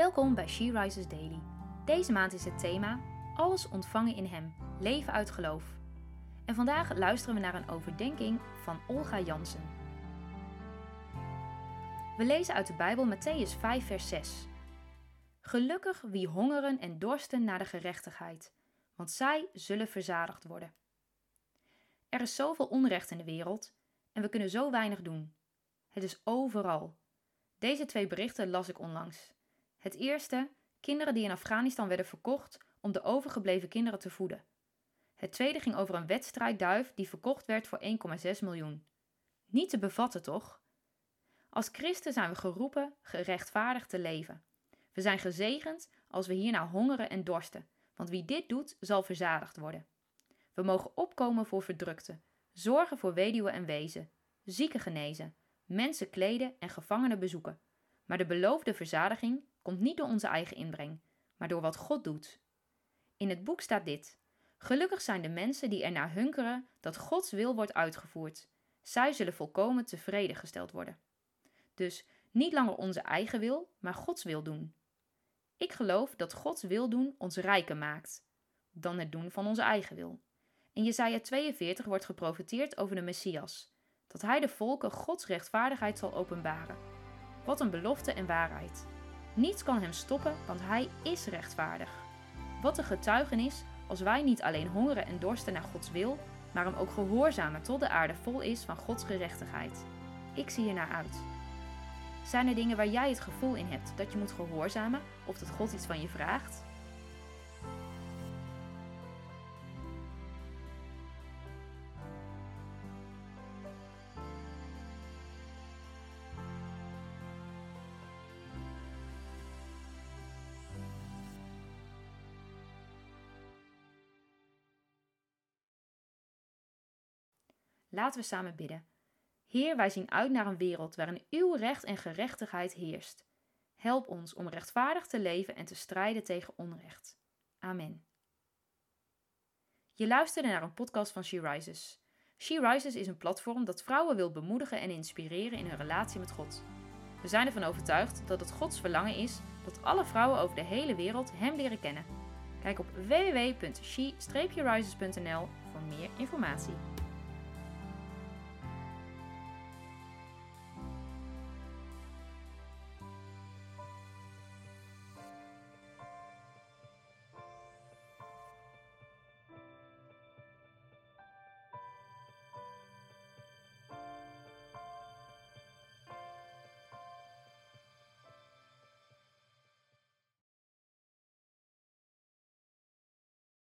Welkom bij She Rises Daily. Deze maand is het thema Alles ontvangen in Hem, leven uit geloof. En vandaag luisteren we naar een overdenking van Olga Jansen. We lezen uit de Bijbel Matthäus 5, vers 6. Gelukkig wie hongeren en dorsten naar de gerechtigheid, want zij zullen verzadigd worden. Er is zoveel onrecht in de wereld en we kunnen zo weinig doen. Het is overal. Deze twee berichten las ik onlangs. Het eerste, kinderen die in Afghanistan werden verkocht om de overgebleven kinderen te voeden. Het tweede ging over een wedstrijdduif die verkocht werd voor 1,6 miljoen. Niet te bevatten, toch? Als christen zijn we geroepen gerechtvaardigd te leven. We zijn gezegend als we hierna hongeren en dorsten, want wie dit doet, zal verzadigd worden. We mogen opkomen voor verdrukten, zorgen voor weduwen en wezen, zieken genezen, mensen kleden en gevangenen bezoeken. Maar de beloofde verzadiging komt niet door onze eigen inbreng, maar door wat God doet. In het boek staat dit: Gelukkig zijn de mensen die ernaar hunkeren dat Gods wil wordt uitgevoerd. Zij zullen volkomen tevreden gesteld worden. Dus niet langer onze eigen wil, maar Gods wil doen. Ik geloof dat Gods wil doen ons rijker maakt dan het doen van onze eigen wil. In Jesaja 42 wordt geprofeteerd over de Messias, dat hij de volken Gods rechtvaardigheid zal openbaren. Wat een belofte en waarheid. Niets kan hem stoppen, want hij is rechtvaardig. Wat een getuigenis als wij niet alleen hongeren en dorsten naar Gods wil, maar hem ook gehoorzamen tot de aarde vol is van Gods gerechtigheid. Ik zie er naar uit. Zijn er dingen waar jij het gevoel in hebt dat je moet gehoorzamen of dat God iets van je vraagt? Laten we samen bidden. Heer, wij zien uit naar een wereld waarin uw recht en gerechtigheid heerst. Help ons om rechtvaardig te leven en te strijden tegen onrecht. Amen. Je luisterde naar een podcast van She Rises. She Rises is een platform dat vrouwen wil bemoedigen en inspireren in hun relatie met God. We zijn ervan overtuigd dat het Gods verlangen is dat alle vrouwen over de hele wereld Hem leren kennen. Kijk op www.she-rises.nl voor meer informatie.